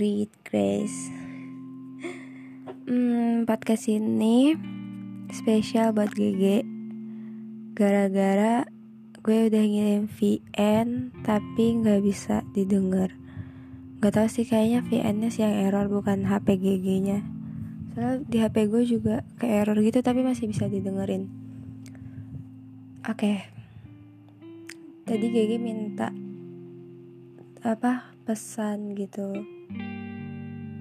Read Grace. Hmm, podcast ini spesial buat GG Gara-gara gue udah ngirim VN tapi nggak bisa didengar. Gak tau sih kayaknya VN-nya sih yang error bukan HP GG-nya Soalnya di HP gue juga ke error gitu tapi masih bisa didengerin. Oke. Okay. Tadi GG minta apa pesan gitu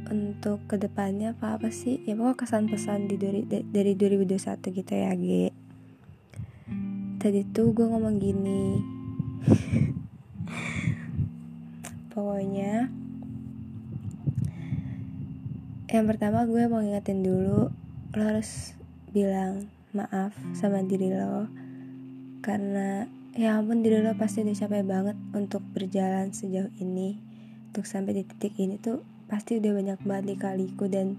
untuk ke depannya apa apa sih? Ya pokoknya kesan pesan di dari dari 2021 gitu ya G tadi tuh gue ngomong gini. Pokoknya yang pertama gue mau ngingetin dulu lo harus bilang maaf sama diri lo. Karena Ya ampun diri lo pasti udah capek banget untuk berjalan sejauh ini. Untuk sampai di titik ini tuh pasti udah banyak banget dikaliku dan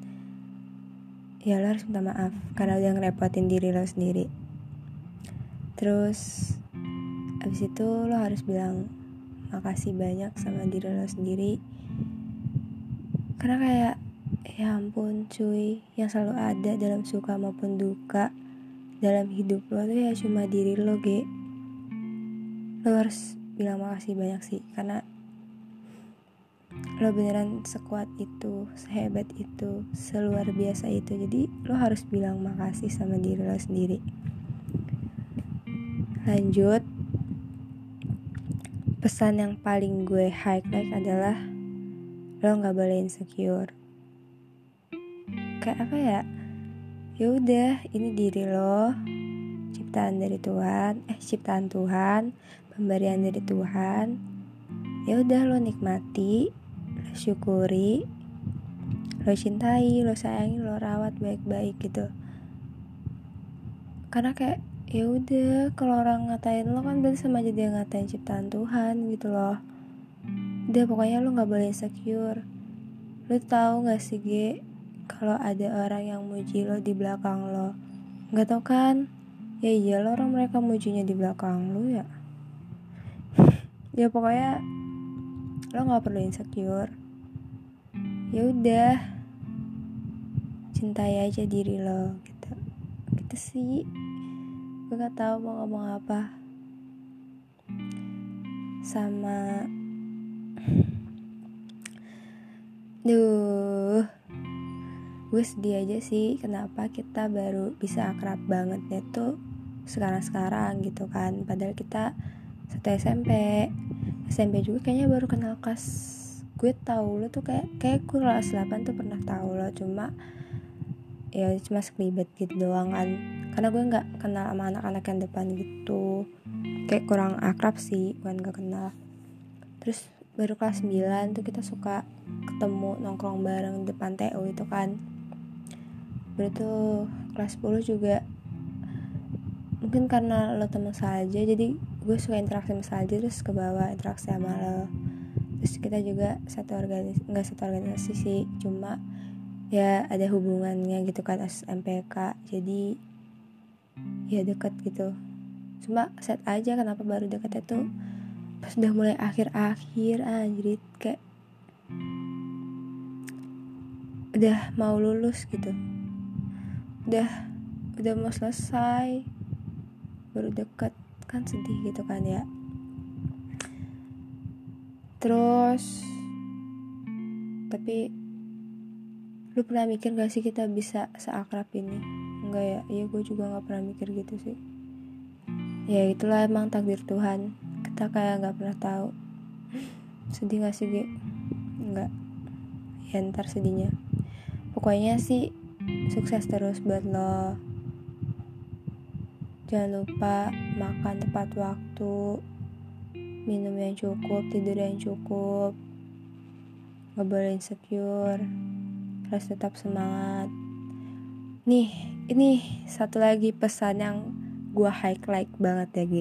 Ya lo harus minta maaf karena udah ngerepotin diri lo sendiri. Terus abis itu lo harus bilang makasih banyak sama diri lo sendiri. Karena kayak ya ampun cuy yang selalu ada dalam suka maupun duka dalam hidup lo tuh ya cuma diri lo ge. Lo harus bilang makasih banyak sih karena lo beneran sekuat itu sehebat itu seluar biasa itu. Jadi lo harus bilang makasih sama diri lo sendiri. Lanjut. Pesan yang paling gue highlight adalah lo nggak boleh insecure. Kayak apa ya? Ya udah ini diri lo. Ciptaan dari Tuhan eh ciptaan Tuhan pemberian dari Tuhan. Ya udah lo nikmati syukuri. Lo cintai lo sayangi lo rawat baik-baik gitu. Karena kayak ya udah kalau orang ngatain lo kan berarti sama aja dia ngatain ciptaan Tuhan gitu loh. Udah pokoknya lo nggak boleh insecure. Lo tahu nggak sih G kalau ada orang yang muji lo di belakang lo? Nggak tau kan? Ya iya lo orang mereka mujinya di belakang lo ya. Ya pokoknya lo nggak perlu insecure ya udah. Cintai aja diri lo gitu. Gitu sih. Gue gak tahu mau ngomong apa. Sama duh. Gue sedih aja sih kenapa kita baru bisa akrab banget tuh sekarang-sekarang gitu kan. Padahal kita satu SMP SMP juga kayaknya baru kenal kelas gue tahu lo tuh kayak kayak gue kelas 8 tuh pernah tahu lo cuma ya cuma sekelibet gitu doang kan. Karena gue nggak kenal sama anak-anak yang depan gitu. Kayak kurang akrab sih bukan gak kenal. Terus baru kelas 9 tuh kita suka ketemu nongkrong bareng depan TU itu kan. Baru tuh kelas 10 juga mungkin karena lo temen saja jadi gue suka interaksi sama Salji terus ke bawah interaksi sama lo terus kita juga satu organisasi nggak satu organisasi sih cuma ya ada hubungannya gitu kan MPK jadi ya deket gitu. Cuma set aja kenapa baru deket itu pas udah mulai akhir-akhir anjir kayak udah mau lulus gitu. Udah udah mau selesai baru deket. Kan sedih gitu kan ya terus tapi lu pernah mikir gak sih kita bisa seakrab ini? Enggak ya? Iya gue juga gak pernah mikir gitu sih. Ya itulah emang takdir Tuhan. Kita kayak gak pernah tahu. Sedih gak sih Ge? enggak. Ya ntar sedihnya. Pokoknya sih sukses terus buat lo. Jangan lupa makan tepat waktu, minum yang cukup, tidur yang cukup. Gak boleh insecure, harus tetap semangat. Nih, ini satu lagi pesan yang gue highlight banget ya, G.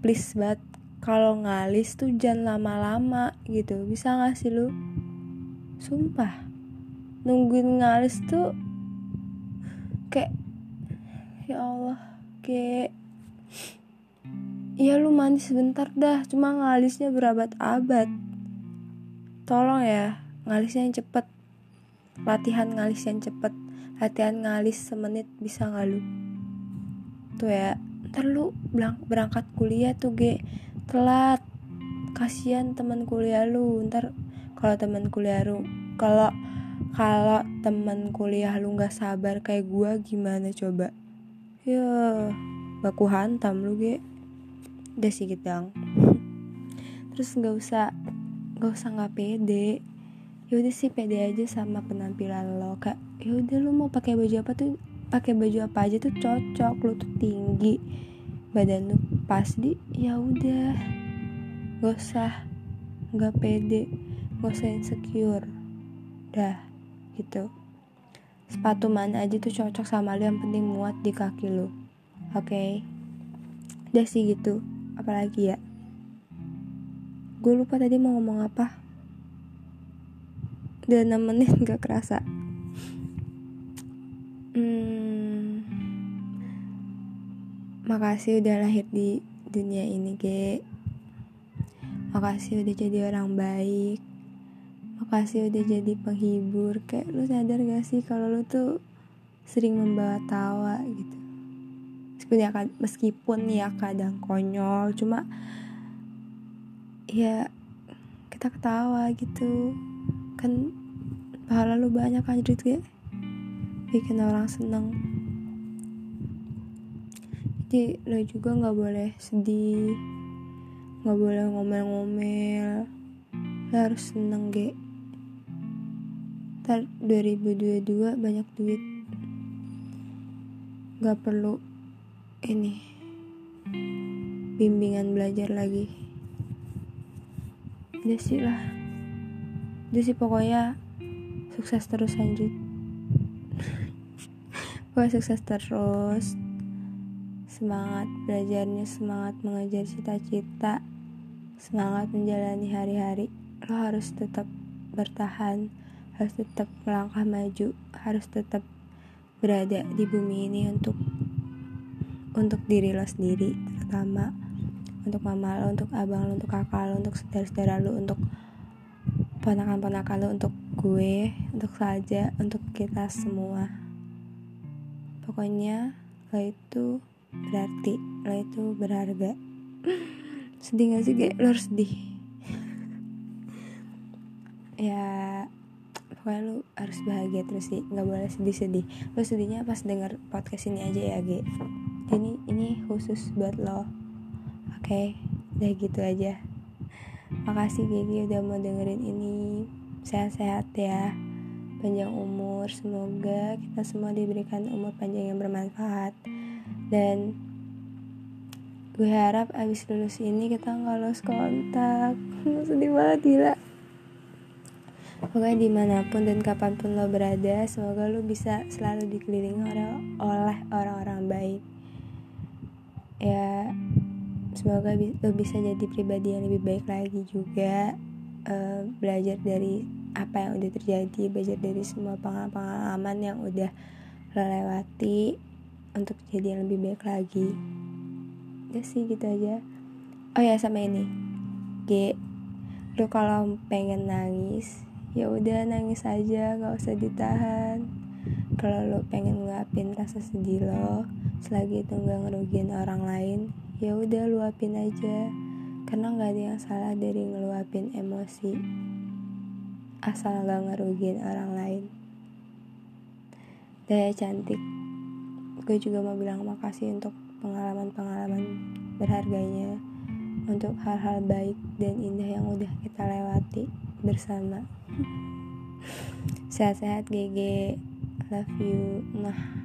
Please banget, kalau ngalis tuh jangan lama-lama gitu. Bisa gak sih lu? Sumpah, nungguin ngalis tuh kayak ya Allah pakai ya lu mandi sebentar dah. Cuma ngalisnya berabad-abad tolong ya ngalisnya yang cepet. Latihan ngalis yang cepet. Latihan ngalis semenit bisa nggak lu? Tuh ya ntar lu berangkat kuliah tuh ge. Telat. Kasihan teman kuliah lu. Ntar kalau teman kuliah lu kalau kalau teman kuliah lu nggak sabar kayak gua gimana coba? Ya baku hantam lu ge udah sih gitu terus nggak usah nggak usah nggak pede. Yaudah sih pede aja sama penampilan lo kak. Yaudah lo mau pakai baju apa tuh? Pakai baju apa aja tuh cocok lo tuh tinggi badan lo pas di ya udah. Gak usah nggak pede gak usah insecure. Dah gitu. Sepatu mana aja tuh cocok sama lo yang penting muat di kaki lo oke? Okay? udah sih gitu apalagi ya? Gue lupa tadi mau ngomong apa. Udah 6 menit gak kerasa. Hmm, makasih udah lahir di dunia ini ge. Makasih udah jadi orang baik. Makasih udah jadi penghibur. Kayak lu sadar gak sih kalau lu tuh sering membawa tawa gitu meskipun ya, meskipun ya kadang konyol cuma ya kita ketawa gitu. Kan pahala lu banyak anjrit ya bikin orang seneng. Jadi lo juga nggak boleh sedih nggak boleh ngomel-ngomel. Lo harus seneng ge. Ntar 2022 banyak duit. Nggak perlu ini. Bimbingan belajar lagi. Udah sih lah. Udah sih pokoknya sukses terus lanjut. Gue sukses terus. Semangat belajarnya semangat mengejar cita-cita semangat menjalani hari-hari. Lo harus tetap bertahan harus tetap melangkah maju harus tetap berada di bumi ini untuk untuk diri lo sendiri terutama untuk mama lo, untuk abang lo, untuk kakak lo, untuk saudara-saudara lo, untuk ponakan-ponakan lo, untuk gue, untuk saja, untuk kita semua. Pokoknya lo itu berarti, lo itu berharga. sedih gak sih, kayak lo harus sedih. ya, pokoknya lo harus bahagia terus sih, nggak boleh sedih-sedih. Lo sedihnya pas denger podcast ini aja ya, Ge. Khusus buat lo. Oke, okay? udah gitu aja. Makasih Gigi udah mau dengerin ini sehat-sehat ya panjang umur semoga kita semua diberikan umur panjang yang bermanfaat dan gue harap abis lulus ini kita nggak lost kontak sedih banget gila Pokoknya di mana pun dan kapan pun lo berada Semoga lo bisa selalu dikelilingi oleh orang-orang baik Ya Semoga lo bisa jadi pribadi yang lebih baik lagi juga uh, belajar dari apa yang udah terjadi belajar dari semua pengalaman yang udah lo lewati untuk jadi yang lebih baik lagi. Udah sih gitu aja. Oh ya sama ini. G lo kalau pengen nangis ya udah nangis aja nggak usah ditahan kalau lo pengen ngapin rasa sedih lo selagi itu nggak ngerugiin orang lain ya udah luapin aja. Karena nggak ada yang salah dari ngeluapin emosi asal gak ngerugiin orang lain. Daya cantik. Gue juga mau bilang makasih untuk pengalaman-pengalaman berharganya untuk hal-hal baik dan indah yang udah kita lewati bersama. Sehat-sehat GG love you. Nah